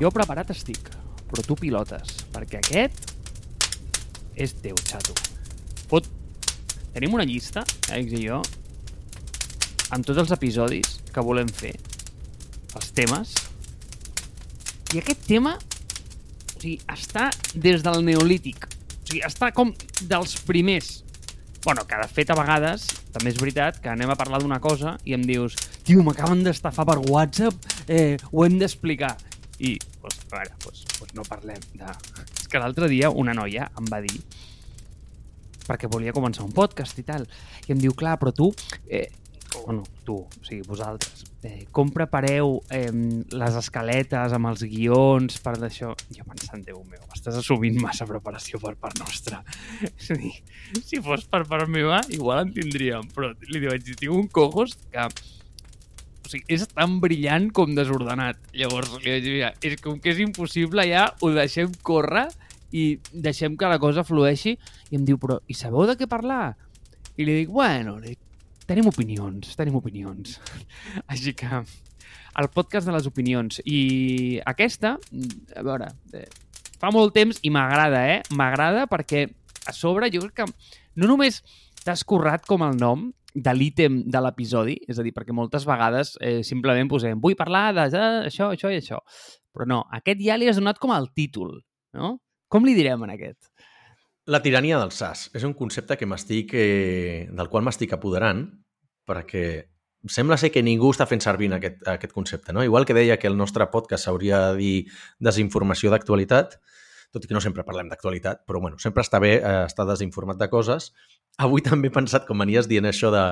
Jo preparat estic, però tu pilotes, perquè aquest és teu, xato. Pot... Tenim una llista, Àlex i jo, amb tots els episodis que volem fer, els temes, i aquest tema o sigui, està des del neolític. O sigui, està com dels primers. Bueno, que de fet a vegades també és veritat que anem a parlar d'una cosa i em dius tio, m'acaben d'estafar per WhatsApp, eh, ho hem d'explicar. Veure, pues, pues no parlem de... És que l'altre dia una noia em va dir perquè volia començar un podcast i tal. I em diu, clar, però tu, eh, bueno, tu, o sigui, vosaltres, eh, com prepareu eh, les escaletes amb els guions per d'això? Jo pensant, Déu meu, estàs assumint massa preparació per part nostra. És a dir, si fos per part meva, igual en tindríem, però li vaig dir, tinc un cojos que o sigui, és tan brillant com desordenat. Llavors, li mira, és com que és impossible, ja ho deixem córrer i deixem que la cosa flueixi. I em diu, però, i sabeu de què parlar? I li dic, bueno, li dic, tenim opinions, tenim opinions. Així que el podcast de les opinions. I aquesta, a veure, eh, fa molt temps i m'agrada, eh? M'agrada perquè a sobre jo crec que no només t'has currat com el nom de l'ítem de l'episodi, és a dir, perquè moltes vegades eh, simplement posem vull parlar de això, això i això. Però no, aquest ja li has donat com el títol, no? Com li direm en aquest? La tirania del SAS és un concepte que m'estic eh, del qual m'estic apoderant perquè sembla ser que ningú està fent servir aquest, aquest concepte. No? Igual que deia que el nostre podcast s'hauria de dir desinformació d'actualitat, tot i que no sempre parlem d'actualitat, però bueno, sempre està bé eh, estar desinformat de coses. Avui també he pensat, com venies dient això de,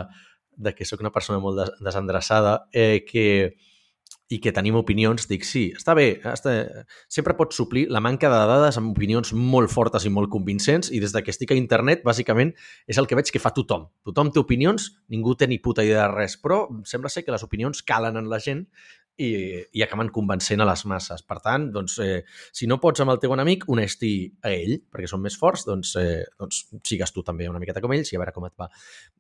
de que sóc una persona molt des desendreçada, eh, que, i que tenim opinions, dic, sí, està bé, està... sempre pots suplir la manca de dades amb opinions molt fortes i molt convincents i des de que estic a internet, bàsicament, és el que veig que fa tothom. Tothom té opinions, ningú té ni puta idea de res, però sembla ser que les opinions calen en la gent i, i acaben convencent a les masses. Per tant, doncs, eh, si no pots amb el teu enemic, uneix-t'hi a ell, perquè són més forts, doncs, eh, doncs sigues tu també una miqueta com ells i a veure com et va.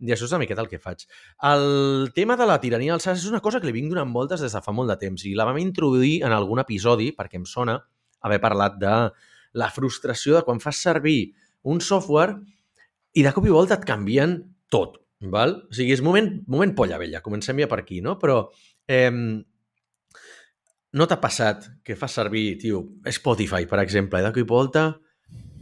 I això és una miqueta el que faig. El tema de la tirania al SAS és una cosa que li vinc donant voltes des de fa molt de temps i la vam introduir en algun episodi, perquè em sona haver parlat de la frustració de quan fas servir un software i de cop i volta et canvien tot. Val? O sigui, és moment, moment polla vella, comencem ja per aquí, no? Però eh, no t'ha passat que fas servir, tio, Spotify, per exemple, i de cop volta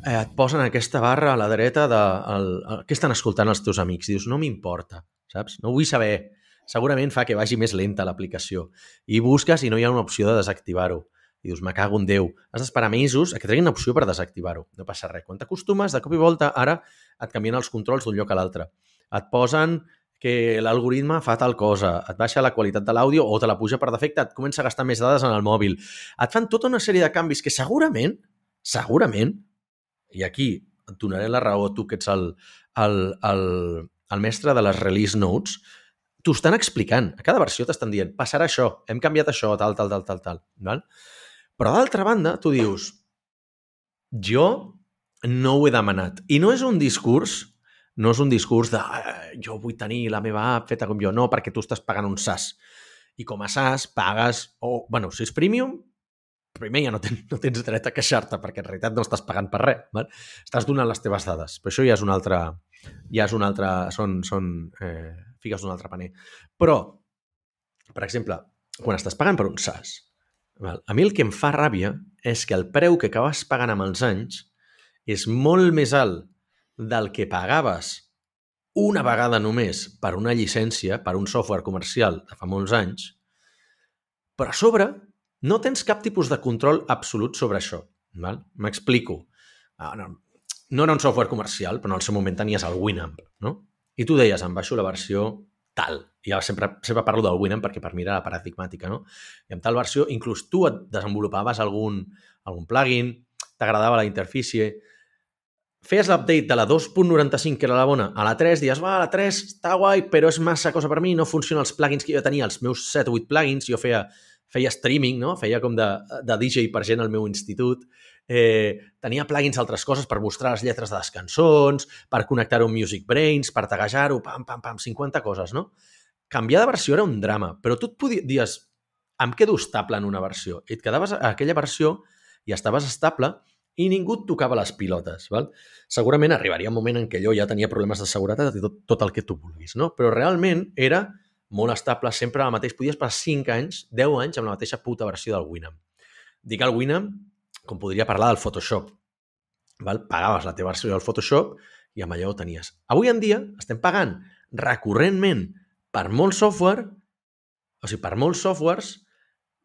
eh, et posen aquesta barra a la dreta de el, el, què estan escoltant els teus amics. Dius, no m'importa, saps? No vull saber. Segurament fa que vagi més lenta l'aplicació. I busques i no hi ha una opció de desactivar-ho. I dius, me cago en Déu. Has d'esperar mesos a que treguin una opció per desactivar-ho. No passa res. Quan t'acostumes, de cop i volta, ara et canvien els controls d'un lloc a l'altre. Et posen que l'algoritme fa tal cosa, et baixa la qualitat de l'àudio o te la puja per defecte, et comença a gastar més dades en el mòbil. Et fan tota una sèrie de canvis que segurament, segurament, i aquí et donaré la raó, tu que ets el, el, el, el mestre de les release notes, t'ho estan explicant. A cada versió t'estan dient, passarà això, hem canviat això, tal, tal, tal, tal, tal. Val? Però d'altra banda, tu dius, jo no ho he demanat. I no és un discurs no és un discurs de eh, jo vull tenir la meva app feta com jo, no, perquè tu estàs pagant un SaaS. I com a SaaS pagues, o, bueno, si és premium, primer ja no tens, no tens dret a queixar-te, perquè en realitat no estàs pagant per res. Val? Estàs donant les teves dades. Però això ja és un altre... Ja és un altre... Són, són eh, figues d'un altre paner. Però, per exemple, quan estàs pagant per un SaaS, val? a mi el que em fa ràbia és que el preu que acabes pagant amb els anys és molt més alt del que pagaves una vegada només per una llicència, per un software comercial de fa molts anys, però a sobre no tens cap tipus de control absolut sobre això. M'explico. Ah, no, no era un software comercial, però en el seu moment tenies el Winamp, no? I tu deies, em baixo la versió tal. I ja sempre, sempre parlo del Winamp perquè per mi era la paradigmàtica, no? I amb tal versió, inclús tu et desenvolupaves algun, algun plugin, t'agradava la interfície, feies l'update de la 2.95, que era la bona, a la 3, dius, va, la 3 està guai, però és massa cosa per mi, no funcionen els plugins que jo tenia, els meus 7 o 8 plugins, jo feia, feia streaming, no? feia com de, de DJ per gent al meu institut, eh, tenia plugins altres coses per mostrar les lletres de les cançons, per connectar-ho amb Music Brains, per taguejar-ho, pam, pam, pam, 50 coses, no? Canviar de versió era un drama, però tu et podies, dies, em quedo estable en una versió. I et quedaves a aquella versió i estaves estable i ningú tocava les pilotes. Val? Segurament arribaria un moment en què allò ja tenia problemes de seguretat i tot, tot el que tu vulguis, no? Però realment era molt estable, sempre el mateix. Podies passar 5 anys, 10 anys amb la mateixa puta versió del Winamp. Dic el Winamp com podria parlar del Photoshop. Val? Pagaves la teva versió del Photoshop i amb allò ho tenies. Avui en dia estem pagant recurrentment per molt software, o sigui, per molts softwares,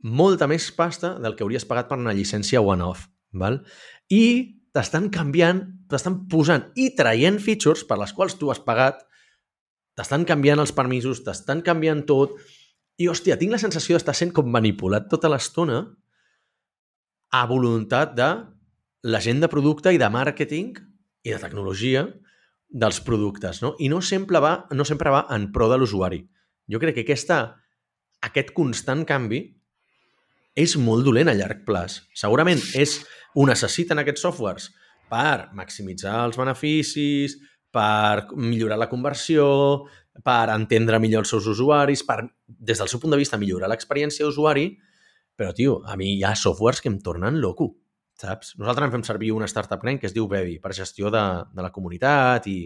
molta més pasta del que hauries pagat per una llicència one-off. Val? I t'estan canviant, t'estan posant i traient features per les quals tu has pagat, t'estan canviant els permisos, t'estan canviant tot, i, hòstia, tinc la sensació d'estar sent com manipulat tota l'estona a voluntat de la gent de producte i de màrqueting i de tecnologia dels productes, no? I no sempre va, no sempre va en pro de l'usuari. Jo crec que aquesta, aquest constant canvi és molt dolent a llarg plaç. Segurament és, ho necessiten aquests softwares per maximitzar els beneficis, per millorar la conversió, per entendre millor els seus usuaris, per, des del seu punt de vista, millorar l'experiència d'usuari, però, tio, a mi hi ha softwares que em tornen loco, saps? Nosaltres en fem servir una startup gran que es diu Bevi per gestió de, de la comunitat i,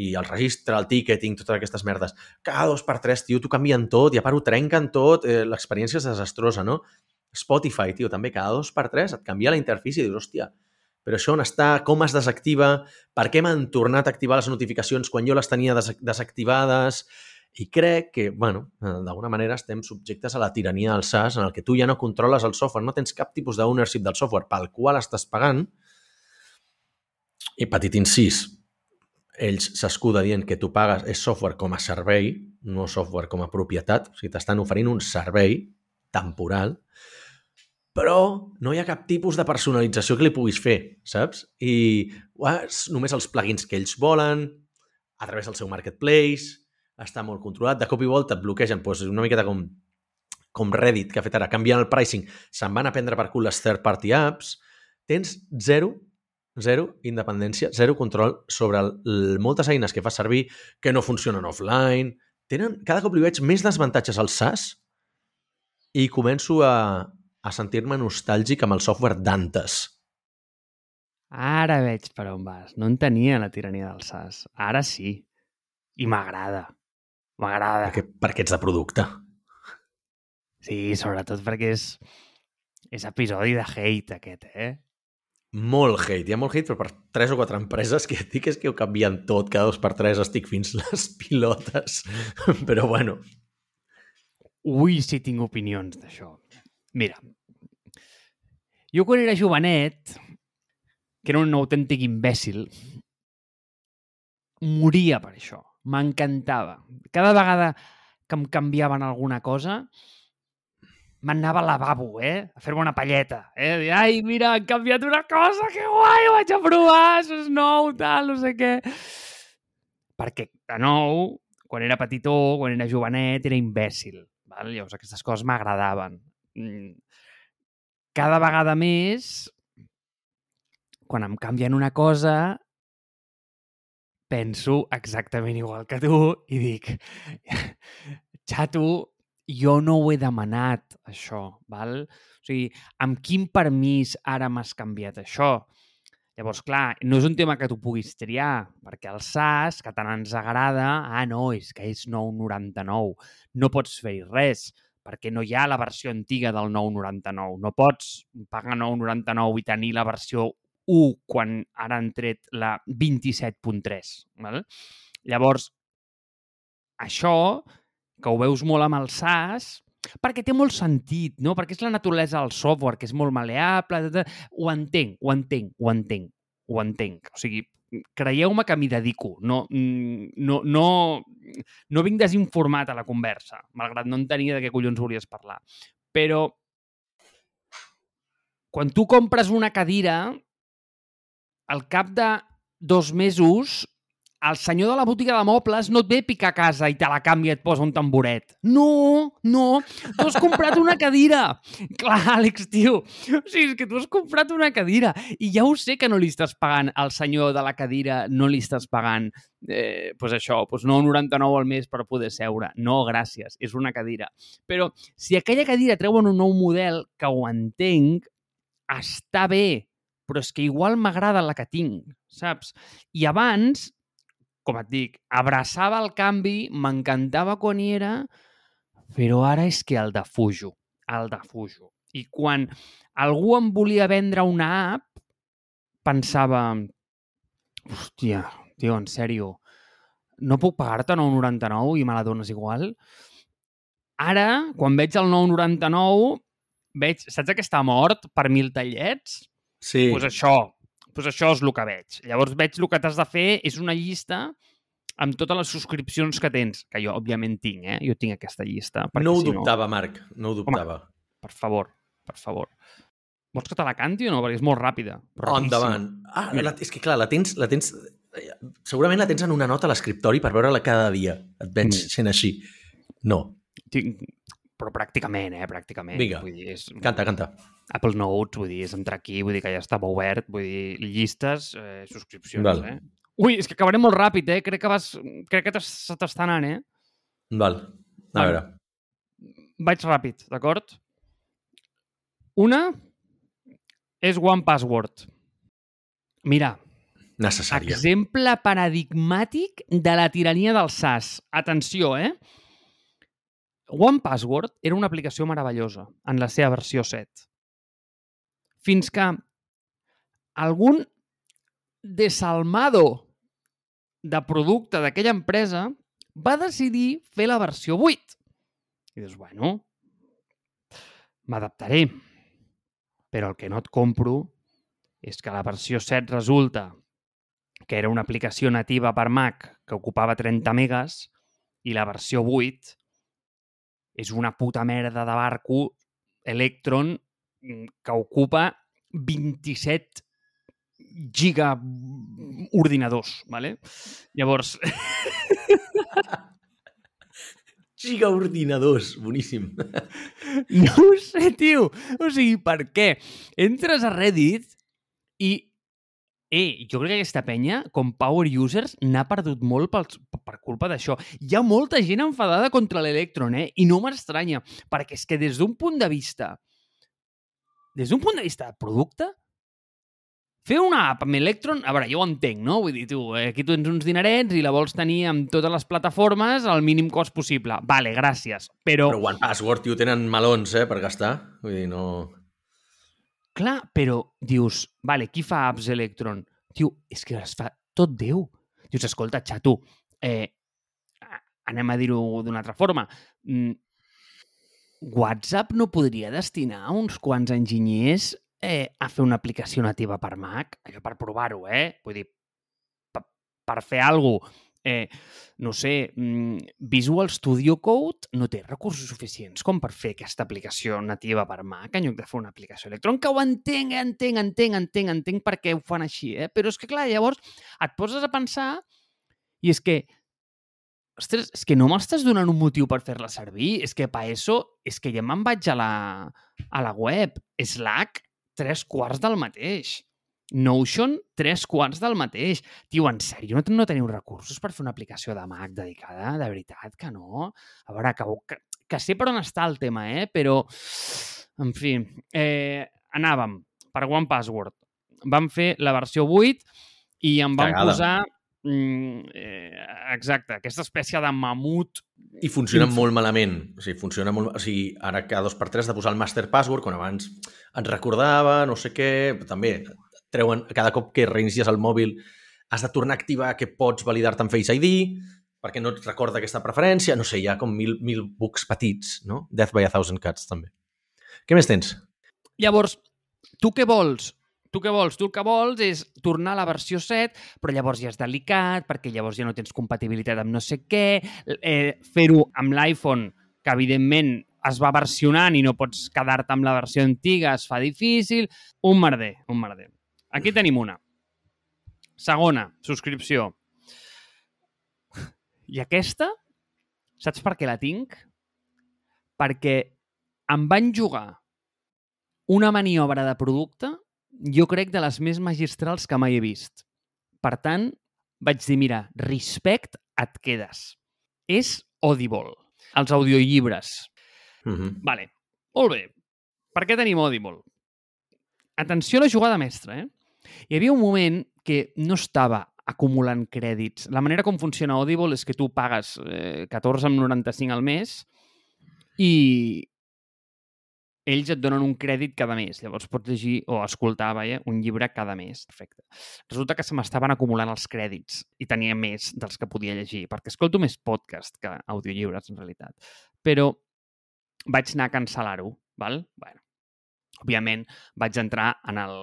i el registre, el ticketing, totes aquestes merdes. Cada dos per tres, tio, t'ho canvien tot i a part ho trenquen tot, eh, l'experiència és desastrosa, no? Spotify, tio, també cada dos per tres et canvia la interfície i dius, hòstia, però això on està, com es desactiva, per què m'han tornat a activar les notificacions quan jo les tenia des desactivades, i crec que, bueno, d'alguna manera estem subjectes a la tirania del SaaS en el que tu ja no controles el software, no tens cap tipus d'ownership del software pel qual estàs pagant. I petit incís, ells s'escuda dient que tu pagues és software com a servei, no software com a propietat, o sigui, t'estan oferint un servei temporal, però no hi ha cap tipus de personalització que li puguis fer, saps? I uah, només els plugins que ells volen, a través del seu marketplace, està molt controlat. De cop i volta et bloquegen, doncs una miqueta com, com Reddit, que ha fet ara, canviant el pricing, se'n van a prendre per cul les third-party apps, tens zero, zero independència, zero control sobre el, el, moltes eines que fa servir que no funcionen offline. Tenen, cada cop li veig més desavantatges al SaaS i començo a, a sentir-me nostàlgic amb el software d'antes. Ara veig per on vas. No entenia la tirania del SaaS. Ara sí. I m'agrada. M'agrada. Perquè, perquè ets de producte. Sí, sobretot perquè és, és episodi de hate aquest, eh? Molt hate. Hi ha molt hate, però per tres o quatre empreses que dic és que ho canvien tot. Cada dos per tres estic fins les pilotes. però bueno. Ui, sí tinc opinions d'això. Mira, jo quan era jovenet, que era un autèntic imbècil, moria per això m'encantava. Cada vegada que em canviaven alguna cosa, m'anava al lavabo, eh? A fer-me una palleta, eh? Ai, mira, han canviat una cosa, que guai, ho vaig a provar, això és nou, tal, no sé què. Perquè, de nou, quan era petitó, quan era jovenet, era imbècil. Val? Llavors, aquestes coses m'agradaven. Mm. Cada vegada més, quan em canvien una cosa, penso exactament igual que tu i dic, xato, jo no ho he demanat, això, val? O sigui, amb quin permís ara m'has canviat això? Llavors, clar, no és un tema que tu puguis triar, perquè el SAS, que tant ens agrada, ah, no, és que és 9,99. No pots fer res, perquè no hi ha la versió antiga del 9,99. No pots pagar 9,99 i tenir la versió 1 quan ara han tret la 27.3. Val? Llavors, això, que ho veus molt amb el SAS, perquè té molt sentit, no? Perquè és la naturalesa del software, que és molt maleable, ho entenc, ho entenc, ho entenc, ho entenc. O sigui, creieu-me que m'hi dedico. No, no, no, no vinc desinformat a la conversa, malgrat no entenia de què collons volies parlar. Però quan tu compres una cadira, al cap de dos mesos el senyor de la botiga de mobles no et ve a picar a casa i te la canvia i et posa un tamboret. No, no, tu has comprat una cadira. Clar, Àlex, tio, o sigui, és que tu has comprat una cadira i ja ho sé que no li estàs pagant al senyor de la cadira, no li estàs pagant eh, pues això, pues 9,99 al mes per poder seure. No, gràcies, és una cadira. Però si aquella cadira treuen un nou model, que ho entenc, està bé, però és que igual m'agrada la que tinc, saps? I abans com et dic, abraçava el canvi, m'encantava quan hi era, però ara és que el defujo, el defujo. I quan algú em volia vendre una app, pensava, hòstia, tio, en sèrio, no puc pagar-te 9,99 i me la dones igual? Ara, quan veig el 9,99, veig, saps que està mort per mil tallets? Sí. Doncs pues això, doncs això és el que veig. Llavors veig el que t'has de fer és una llista amb totes les subscripcions que tens, que jo òbviament tinc, eh? Jo tinc aquesta llista. No ho si dubtava, no... Marc, no ho dubtava. Home, per favor, per favor. Vols que te la canti o no? Perquè és molt ràpida. Oh, endavant. Ah, la, és que clar, la tens, la tens... Segurament la tens en una nota a l'escriptori per veure-la cada dia. Et veig mm. sent així. No. Tinc, però pràcticament, eh? Pràcticament. Vinga, vull dir, és... canta, canta. Apple Notes, vull dir, és entrar aquí, vull dir que ja estava obert, vull dir, llistes, eh, subscripcions, Val. eh? Ui, és que acabaré molt ràpid, eh? Crec que, vas... Crec que se t'està anant, eh? Val, a veure. Vaig ràpid, d'acord? Una és One Password. Mira, Necessària. Exemple paradigmàtic de la tirania del SAS. Atenció, eh? One Password era una aplicació meravellosa en la seva versió 7. Fins que algun desalmado de producte d'aquella empresa va decidir fer la versió 8. I dius, bueno, m'adaptaré. Però el que no et compro és que la versió 7 resulta que era una aplicació nativa per Mac que ocupava 30 megas i la versió 8 és una puta merda de barco Electron mm, que ocupa 27 giga ordinadors, ¿vale? Llavors... giga ordinadors, boníssim. No ho sé, tio. O sigui, per què? Entres a Reddit i Eh, jo crec que aquesta penya, com power users, n'ha perdut molt per, per culpa d'això. Hi ha molta gent enfadada contra l'Electron, eh? I no m'estranya, perquè és que des d'un punt de vista... Des d'un punt de vista de producte, fer una app amb Electron, a veure, jo ho entenc, no? Vull dir, tu, eh, aquí tu tens uns dinerets i la vols tenir amb totes les plataformes al mínim cost possible. Vale, gràcies, però... Però One Password, tio, tenen melons, eh, per gastar. Vull dir, no... Clar, però dius, vale, qui fa apps Electron? Diu, és que es fa tot Déu. Dius, escolta, xato, eh, anem a dir-ho d'una altra forma. Mm, WhatsApp no podria destinar uns quants enginyers eh, a fer una aplicació nativa per Mac? Allò per provar-ho, eh? Vull dir, per, per fer alguna cosa eh, no sé, mm, Visual Studio Code no té recursos suficients com per fer aquesta aplicació nativa per Mac en lloc de fer una aplicació Electron, que ho entenc, entenc, entenc, entenc, entenc per què ho fan així, eh? però és que clar, llavors et poses a pensar i és que ostres, és que no m'estàs donant un motiu per fer-la servir. És que per això, és que ja me'n vaig a la, a la web. Slack, tres quarts del mateix. Notion, tres quarts del mateix. Tio, en sèrio, no, no teniu recursos per fer una aplicació de Mac dedicada? De veritat que no? A veure, que, que, que sé per on està el tema, eh? Però, en fi, eh, anàvem per One Password. Vam fer la versió 8 i em van Cagada. posar mm, eh, exacte, aquesta espècie de mamut i funciona molt malament. O sigui, funciona molt... O sigui, ara cada dos per tres de posar el master password, quan abans ens recordava, no sé què, també treuen, cada cop que reinicies el mòbil has de tornar a activar que pots validar-te amb Face ID, perquè no et recorda aquesta preferència, no sé, hi ha com mil, mil bugs petits, no? Death by a Thousand Cuts, també. Què més tens? Llavors, tu què vols? Tu què vols? Tu el que vols és tornar a la versió 7, però llavors ja és delicat, perquè llavors ja no tens compatibilitat amb no sé què, eh, fer-ho amb l'iPhone, que evidentment es va versionant i no pots quedar-te amb la versió antiga, es fa difícil, un merder, un merder. Aquí tenim una. Segona, subscripció. I aquesta, saps per què la tinc? Perquè em van jugar una maniobra de producte, jo crec, de les més magistrals que mai he vist. Per tant, vaig dir, mira, respect, et quedes. És Audible, els audiollibres. Mm -hmm. Vale, molt bé. Per què tenim Audible? Atenció a la jugada mestra, eh? Hi havia un moment que no estava acumulant crèdits. La manera com funciona Audible és que tu pagues eh, 14,95 al mes i ells et donen un crèdit cada mes. Llavors pots llegir o escoltar vaja, un llibre cada mes. Perfecte. Resulta que se m'estaven acumulant els crèdits i tenia més dels que podia llegir, perquè escolto més podcast que audiollibres, en realitat. Però vaig anar a cancel·lar-ho, val? Bueno, òbviament vaig entrar en el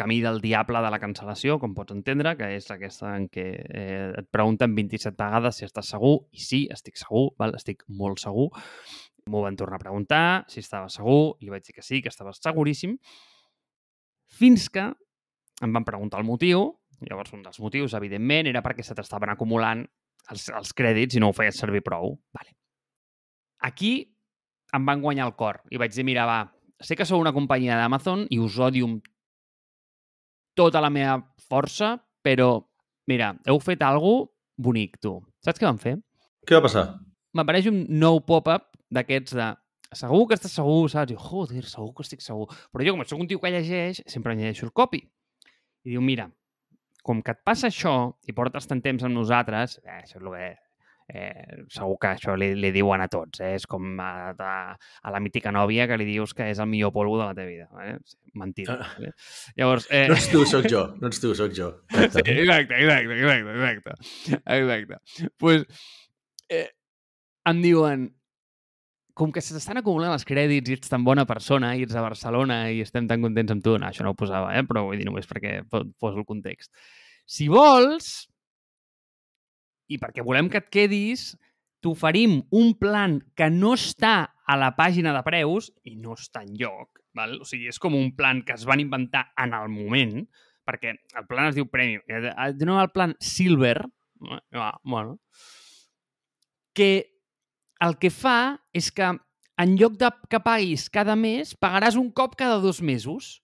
camí del diable de la cancel·lació, com pots entendre, que és aquesta en què eh, et pregunten 27 vegades si estàs segur, i sí, estic segur, val? estic molt segur. M'ho van tornar a preguntar si estava segur, i li vaig dir que sí, que estava seguríssim, fins que em van preguntar el motiu, llavors un dels motius, evidentment, era perquè se t'estaven acumulant els, els crèdits i no ho feies servir prou. Vale. Aquí em van guanyar el cor i vaig dir, mira, va, sé que sou una companyia d'Amazon i us odio amb tota la meva força, però, mira, heu fet alguna bonic, tu. Saps què van fer? Què va passar? M'apareix un nou pop-up d'aquests de segur que estàs segur, saps? I jo, joder, segur que estic segur. Però jo, com soc un tio que llegeix, sempre llegeixo el copy. I diu, mira, com que et passa això i portes tant temps amb nosaltres, eh, això és el que eh, segur que això li, li diuen a tots. Eh? És com a, a, a la mítica nòvia que li dius que és el millor polvo de la teva vida. Eh? Mentida. Ah. Eh? Llavors, eh... No ets tu, sóc jo. No ets tu, sóc jo. Sí, exacte, exacte, exacte, exacte. Exacte. pues, eh, em diuen, com que s'estan acumulant els crèdits i ets tan bona persona i ets a Barcelona i estem tan contents amb tu, no, això no ho posava, eh? però vull dir només perquè poso el context. Si vols, i perquè volem que et quedis, t'oferim un plan que no està a la pàgina de preus i no està en lloc. Val? O sigui, és com un plan que es van inventar en el moment, perquè el plan es diu Premium. Nou el plan Silver, ah, bueno, que el que fa és que en lloc de que paguis cada mes, pagaràs un cop cada dos mesos.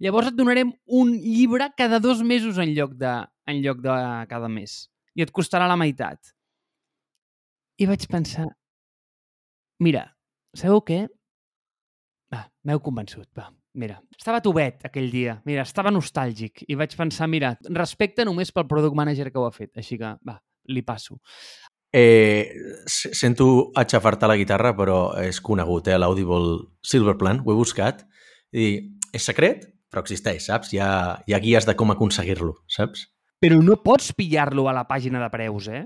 Llavors et donarem un llibre cada dos mesos en lloc de, en lloc de cada mes i et costarà la meitat. I vaig pensar, mira, sabeu què? Va, m'heu convençut, va. Mira, estava tubet aquell dia, mira, estava nostàlgic i vaig pensar, mira, respecte només pel product manager que ho ha fet, així que, va, li passo. Eh, sento aixafar-te la guitarra, però és conegut, eh, l'Audible Silverplan, ho he buscat. I és secret, però existeix, saps? Hi ha, hi ha guies de com aconseguir-lo, saps? Però no pots pillar-lo a la pàgina de preus, eh?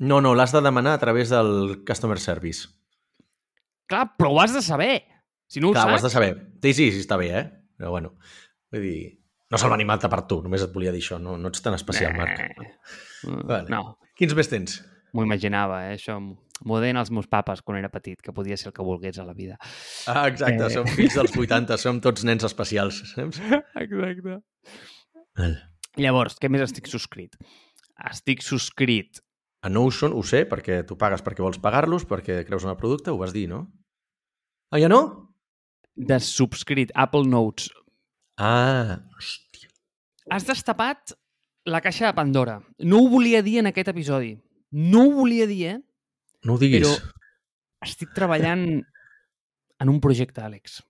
No, no, l'has de demanar a través del Customer Service. Clar, però ho has de saber. Si no ho Clar, saps... ho has de saber. Sí, sí, sí, està bé, eh? Però bueno, vull dir... No se'l va animar per tu, només et volia dir això. No, no ets tan especial, Marc. Vale. No, Quins més tens? m'ho imaginava, eh? Això m'ho deien els meus papes quan era petit, que podia ser el que volgués a la vida. Ah, exacte, Eh. som fills dels 80, som tots nens especials, saps? Exacte. Llavors, què més estic subscrit? Estic subscrit A Notion ho sé, perquè tu pagues perquè vols pagar-los, perquè creus en el producte, ho vas dir, no? Ah, ja no? de subscrit Apple Notes. Ah, hòstia. Has destapat la caixa de Pandora. No ho volia dir en aquest episodi. No ho volia dir, eh? No ho diguis. Però estic treballant en un projecte, Àlex.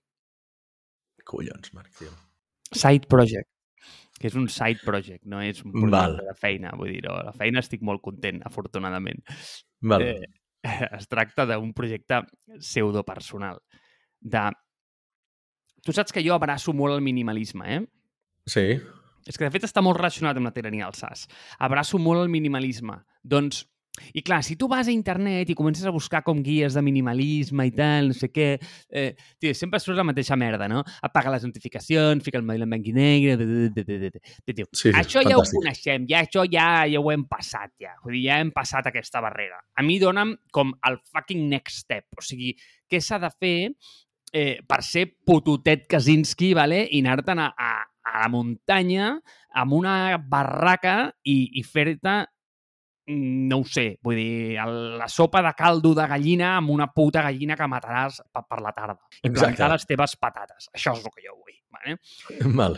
Collons, Marc, tio. Side project. Que és un side project, no és un projecte Val. de feina. Vull dir, la feina estic molt content, afortunadament. Val. Eh, es tracta d'un projecte pseudopersonal. De... Tu saps que jo abraço molt el minimalisme, eh? Sí. És que, de fet, està molt relacionat amb la tirania del SAS. Abraço molt el minimalisme. Doncs, i clar, si tu vas a internet i comences a buscar com guies de minimalisme i tal, no sé què, eh, tio, sempre surt la mateixa merda, no? Apaga les notificacions, fica el mòbil en blanc i negre... De, de, de, de, de, de, de. Sí, això ja ho fantàstic. coneixem, ja això ja, ja ho hem passat, ja. Vull dir, ja hem passat aquesta barrera. A mi dona'm com el fucking next step. O sigui, què s'ha de fer eh, per ser putotet Kaczynski, vale? i anar-te'n a, a, a la muntanya amb una barraca i, i fer-te no ho sé, vull dir, el- la sopa de caldo de gallina amb una puta gallina que mataràs per, per la tarda. I plantar les teves patates. Això és el que jo vull. Vale? Val.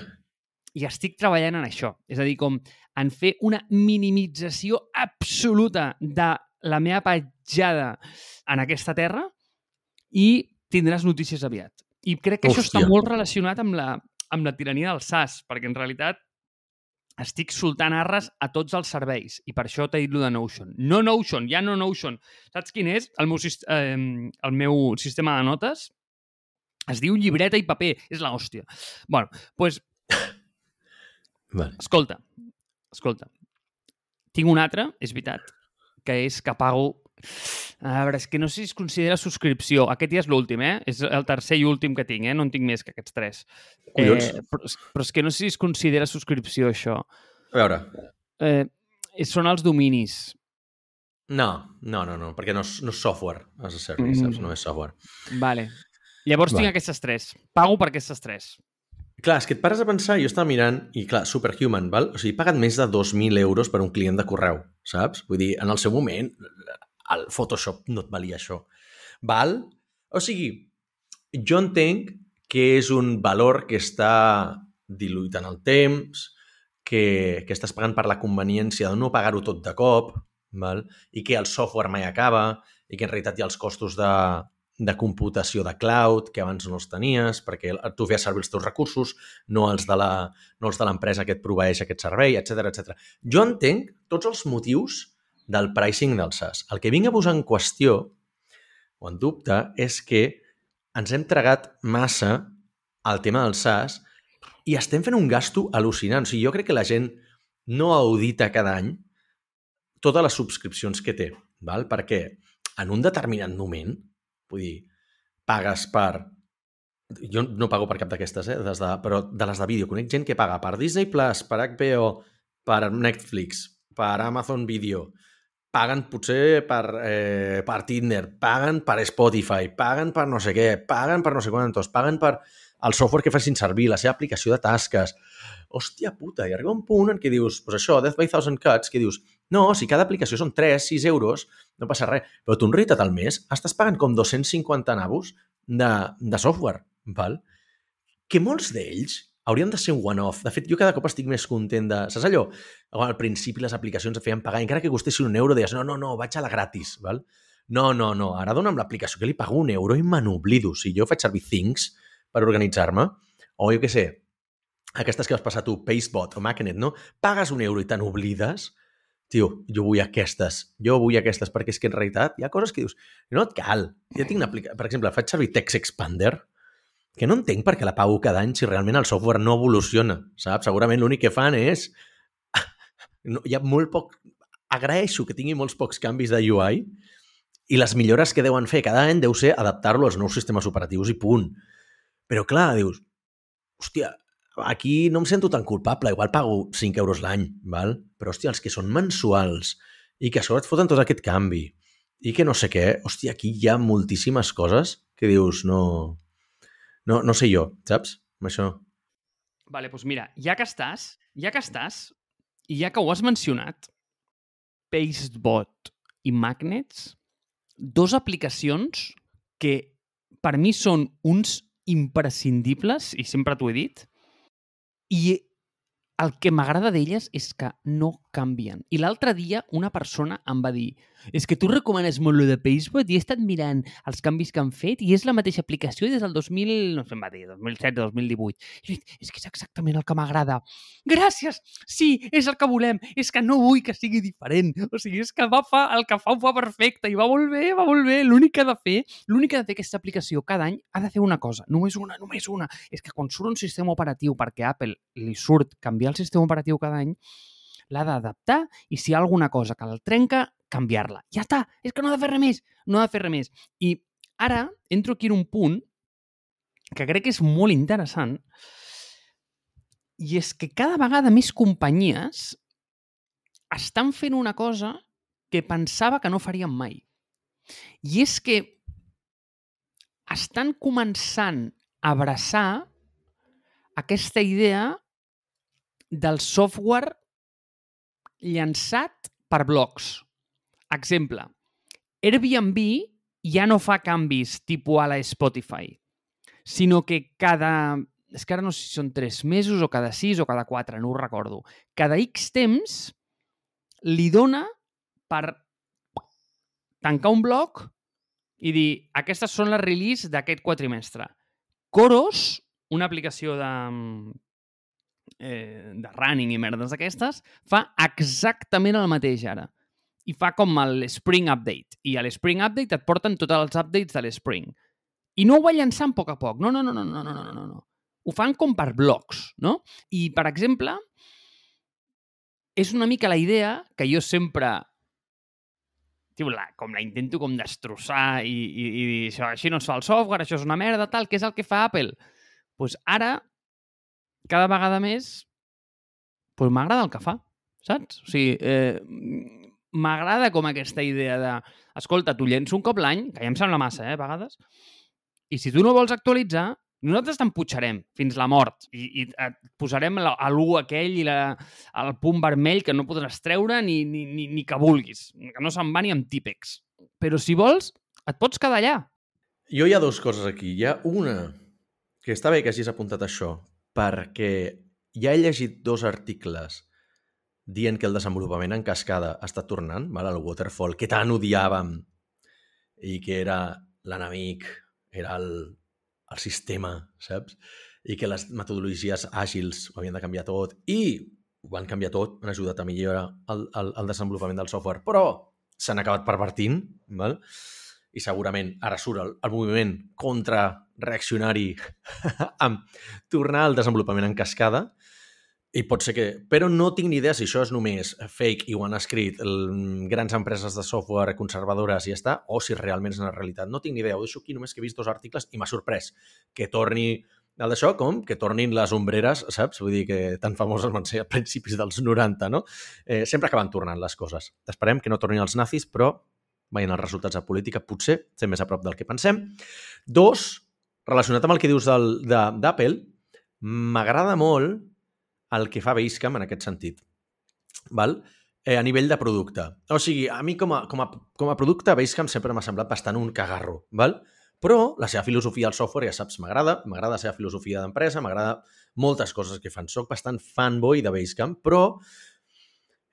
I estic treballant en això. És a dir, com en fer una minimització absoluta de la meva petjada en aquesta terra i tindràs notícies aviat. I crec que això Hòstia. està molt relacionat amb la, amb la tirania del SAS, perquè en realitat estic soltant arres a tots els serveis i per això t'he dit lo de Notion. No Notion, ja no Notion. Saps quin és el meu, eh, el meu sistema de notes? Es diu llibreta i paper. És la hòstia. bueno, doncs Vale. Escolta, escolta. Tinc un altre, és veritat, que és que pago... A veure, és que no sé si es considera subscripció. Aquest ja és l'últim, eh? És el tercer i últim que tinc, eh? No en tinc més que aquests tres. Collons. Eh, però, però és que no sé si es considera subscripció, això. A veure, Eh, són els dominis. no, no, no, no, perquè no és, no és software, as a service, Mm. saps? No és software. Vale. Llavors Vale. tinc aquestes tres. Pago per aquestes tres. Clar, és que et pares a pensar, jo estava mirant, i clar, Superhuman, val? O sigui, he pagat més de 2.000 euros per un client de correu, saps? Vull dir, en el seu moment, el Photoshop no et valia això. Val? O sigui, jo entenc que és un valor que està diluït en el temps, que, que estàs pagant per la conveniència de no pagar-ho tot de cop, val? i que el software mai acaba, i que en realitat hi ha els costos de, de computació de cloud, que abans no els tenies, perquè tu feies servir els teus recursos, no els de la- no els de l'empresa que et proveeix aquest servei, etc etc. Jo entenc tots els motius del pricing del SaaS. El que vinc a posar en qüestió o en dubte és que ens hem tragat massa el tema del SaaS i estem fent un gasto al·lucinant. O sigui, jo crec que la gent no audita cada any totes les subscripcions que té, val? perquè en un determinat moment, vull dir, pagues per... Jo no pago per cap d'aquestes, eh? Des de, però de les de vídeo. Conec gent que paga per Disney+, Plus, per HBO, per Netflix, per Amazon Video, paguen potser per, eh, per Tinder, paguen per Spotify, paguen per no sé què, paguen per no sé quantos, paguen per el software que facin servir, la seva aplicació de tasques. Hòstia puta, i arriba un punt en què dius, pues això, Death by Thousand Cuts, que dius, no, si cada aplicació són 3, 6 euros, no passa res. Però tu en realitat al mes estàs pagant com 250 navos de, de software, val? que molts d'ells haurien de ser un one-off. De fet, jo cada cop estic més content de... Saps allò? Al principi les aplicacions et feien pagar, encara que costessin un euro, deies, no, no, no, vaig a la gratis, val? No, no, no, ara dona'm l'aplicació que li pago un euro i me n'oblido. Si jo faig servir Things per organitzar-me, o jo què sé, aquestes que vas passar tu, Pacebot o Macanet, no? Pagues un euro i te n'oblides, tio, jo vull aquestes, jo vull aquestes, perquè és que en realitat hi ha coses que dius, no et cal. Jo tinc una aplicació, per exemple, faig servir Text Expander, que no entenc per què la pago cada any si realment el software no evoluciona, saps? Segurament l'únic que fan és... No, hi ha molt poc... Agraeixo que tingui molts pocs canvis de UI i les millores que deuen fer cada any deu ser adaptar-lo als nous sistemes operatius i punt. Però clar, dius, hòstia, aquí no em sento tan culpable, igual pago 5 euros l'any, val? però hòstia, els que són mensuals i que a sobre et foten tot aquest canvi i que no sé què, hòstia, aquí hi ha moltíssimes coses que dius, no... No, no sé jo, saps? Amb això. Vale, doncs mira, ja que estàs, ja que estàs, i ja que ho has mencionat, Pastebot i Magnets, dos aplicacions que per mi són uns imprescindibles, i sempre t'ho he dit, i el que m'agrada d'elles és que no canvien. I l'altre dia una persona em va dir és que tu recomanes molt lo de Facebook i he estat mirant els canvis que han fet i és la mateixa aplicació des del 2000, no sé, em va dir, 2007 2018. I dit, és que és exactament el que m'agrada. Gràcies! Sí, és el que volem. És que no vull que sigui diferent. O sigui, és que va fa, el que fa ho fa perfecte i va molt bé, va molt bé. L'únic que ha de fer, l'únic que ha de fer aquesta aplicació cada any ha de fer una cosa, només una, només una. És que quan surt un sistema operatiu, perquè Apple li surt canviar el sistema operatiu cada any, l'ha d'adaptar i si hi ha alguna cosa que el trenca, canviar-la. Ja està, és que no ha de fer res més, no ha de fer res més. I ara entro aquí en un punt que crec que és molt interessant i és que cada vegada més companyies estan fent una cosa que pensava que no farien mai. I és que estan començant a abraçar aquesta idea del software llançat per blocs. Exemple, Airbnb ja no fa canvis tipus a la Spotify, sinó que cada... És que ara no sé si són tres mesos o cada sis o cada quatre, no ho recordo. Cada X temps li dona per tancar un bloc i dir aquestes són les release d'aquest quatrimestre. Coros, una aplicació de, eh, de running i merdes d'aquestes, fa exactament el mateix ara. I fa com el Spring Update. I a l'Spring Update et porten tots els updates de l'Spring. I no ho va llançant a poc a poc. No, no, no, no, no, no, no, no. Ho fan com per blocs, no? I, per exemple, és una mica la idea que jo sempre tio, la, com la intento com destrossar i, i, i dir això, així no es fa el software, això és una merda, tal, que és el que fa Apple. Doncs pues ara cada vegada més, pues m'agrada el que fa, saps? O sigui, eh, m'agrada com aquesta idea de, escolta, tu llenço un cop l'any, que ja em sembla massa, eh, a vegades, i si tu no vols actualitzar, nosaltres t'empujarem fins la mort i, i et posarem l'1 aquell i la, el punt vermell que no podràs treure ni, ni, ni, ni que vulguis, que no se'n va ni amb típex. Però si vols, et pots quedar allà. Jo hi ha dues coses aquí. Hi ha una, que està bé que hagis apuntat això, perquè ja he llegit dos articles dient que el desenvolupament en cascada està tornant, val? el waterfall, que tant odiàvem i que era l'enemic era el, el sistema, saps? I que les metodologies àgils ho havien de canviar tot i ho van canviar tot, han ajudat a millorar el, el, el desenvolupament del software, però s'han acabat pervertint, val? i segurament ara surt el, el moviment contra reaccionari amb tornar al desenvolupament en cascada, i pot ser que... Però no tinc ni idea si això és només fake i ho han escrit grans empreses de software conservadores i ja està, o si realment és una realitat. No tinc ni idea. Ho deixo aquí només que he vist dos articles i m'ha sorprès que torni el d'això com que tornin les ombreres, saps? Vull dir que tan famoses van ser a principis dels 90, no? Eh, sempre acaben tornant les coses. Esperem que no tornin els nazis, però veient els resultats de política potser estem més a prop del que pensem. Dos, relacionat amb el que dius d'Apple, m'agrada molt el que fa Basecamp en aquest sentit. Val? Eh, a nivell de producte. O sigui, a mi com a, com a, com a producte Basecamp sempre m'ha semblat bastant un cagarro. Val? Però la seva filosofia al software, ja saps, m'agrada, m'agrada la seva filosofia d'empresa, m'agrada moltes coses que fan. Soc bastant fanboy de Basecamp, però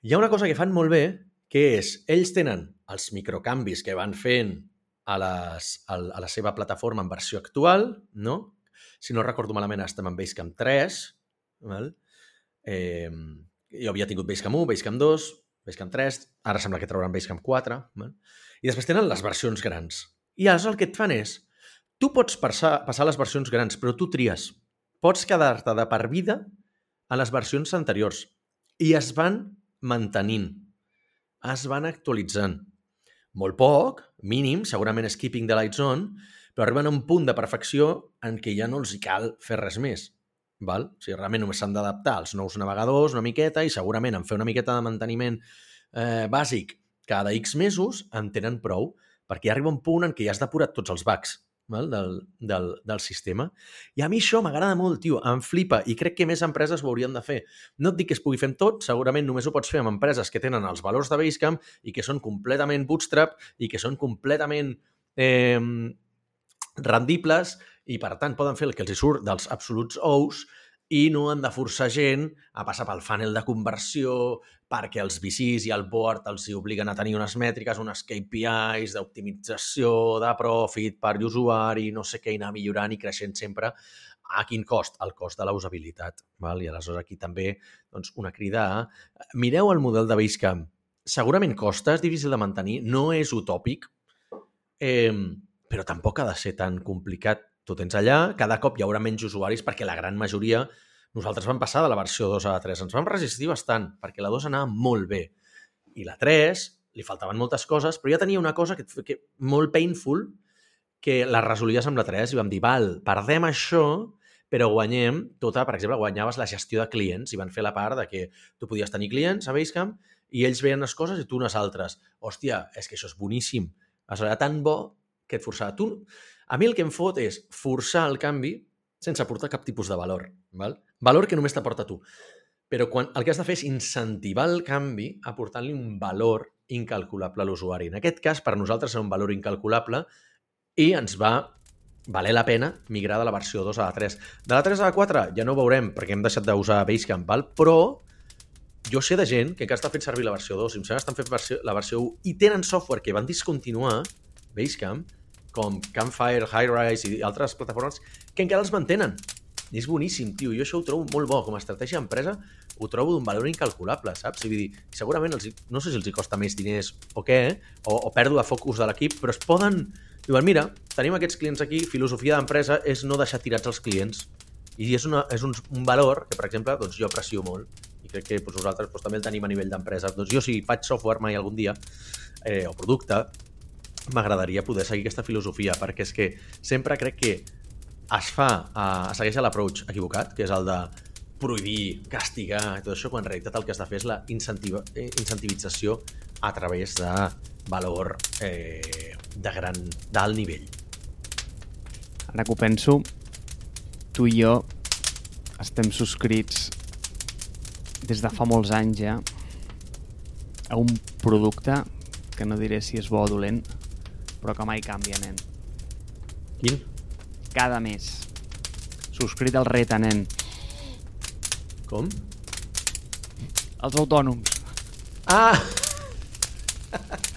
hi ha una cosa que fan molt bé, que és, ells tenen els microcanvis que van fent a, les, a, la seva plataforma en versió actual, no? Si no recordo malament, estem en Basecamp 3, val? Eh, jo havia tingut Basecamp 1, Basecamp 2, Basecamp 3, ara sembla que trauran Basecamp 4, val? i després tenen les versions grans. I aleshores el que et fan és, tu pots passar, passar les versions grans, però tu tries. Pots quedar-te de per vida a les versions anteriors i es van mantenint, es van actualitzant. Molt poc, mínim, segurament és keeping the lights on, però arriben a un punt de perfecció en què ja no els hi cal fer res més. Val? O sigui, realment només s'han d'adaptar als nous navegadors una miqueta i segurament en fer una miqueta de manteniment eh, bàsic cada X mesos en tenen prou perquè arriba un punt en què ja has depurat tots els bugs val? Del, del, del sistema. I a mi això m'agrada molt, tio, em flipa i crec que més empreses ho haurien de fer. No et dic que es pugui fer amb tot, segurament només ho pots fer amb empreses que tenen els valors de Basecamp i que són completament bootstrap i que són completament eh, rendibles i, per tant, poden fer el que els hi surt dels absoluts ous i no han de forçar gent a passar pel funnel de conversió perquè els VCs i el board els hi obliguen a tenir unes mètriques, unes KPIs d'optimització, de profit per l'usuari, no sé què, i anar millorant i creixent sempre a quin cost? El cost de la usabilitat. Val? I aleshores aquí també doncs, una crida. Mireu el model de Basecamp. Segurament costa, és difícil de mantenir, no és utòpic, eh, però tampoc ha de ser tan complicat tu tens allà, cada cop hi haurà menys usuaris perquè la gran majoria... Nosaltres vam passar de la versió 2 a la 3. Ens vam resistir bastant perquè la 2 anava molt bé. I la 3 li faltaven moltes coses, però ja tenia una cosa que, que molt painful que la resolies amb la 3 i vam dir, val, perdem això, però guanyem tota, per exemple, guanyaves la gestió de clients i van fer la part de que tu podies tenir clients a Basecamp i ells veien unes coses i tu unes altres. Hòstia, és que això és boníssim. Això era tan bo que et forçava. Tu, a mi el que em fot és forçar el canvi sense aportar cap tipus de valor. Val? Valor que només t'aporta tu. Però quan el que has de fer és incentivar el canvi aportant-li un valor incalculable a l'usuari. En aquest cas, per nosaltres és un valor incalculable i ens va valer la pena migrar de la versió 2 a la 3. De la 3 a la 4 ja no ho veurem perquè hem deixat d'usar Basecamp, val? però jo sé de gent que encara està fent servir la versió 2 i em sembla que estan fent versió, la versió 1 i tenen software que van discontinuar Basecamp, com Campfire, Highrise i altres plataformes que encara els mantenen. I és boníssim, tio. Jo això ho trobo molt bo. Com a estratègia d'empresa ho trobo d'un valor incalculable, saps? I vull dir, segurament els, no sé si els hi costa més diners o què, o, o pèrdua de focus de l'equip, però es poden... Diuen, mira, tenim aquests clients aquí, filosofia d'empresa és no deixar tirats els clients. I és, una, és un, un valor que, per exemple, doncs jo aprecio molt i crec que doncs, nosaltres doncs, també el tenim a nivell d'empresa. Doncs jo, si faig software mai algun dia, eh, o producte, m'agradaria poder seguir aquesta filosofia, perquè és que sempre crec que es fa, uh, es segueix l'approach equivocat, que és el de prohibir, castigar, tot això, quan en realitat el que has de fer és la incentiva, eh, incentivització a través de valor eh, de gran, d'alt nivell. Ara que ho penso, tu i jo estem subscrits des de fa molts anys ja a un producte que no diré si és bo o dolent, però que mai canvia, nen. Quin? Cada mes. Subscrit al reta, nen. Com? Els autònoms. Ah!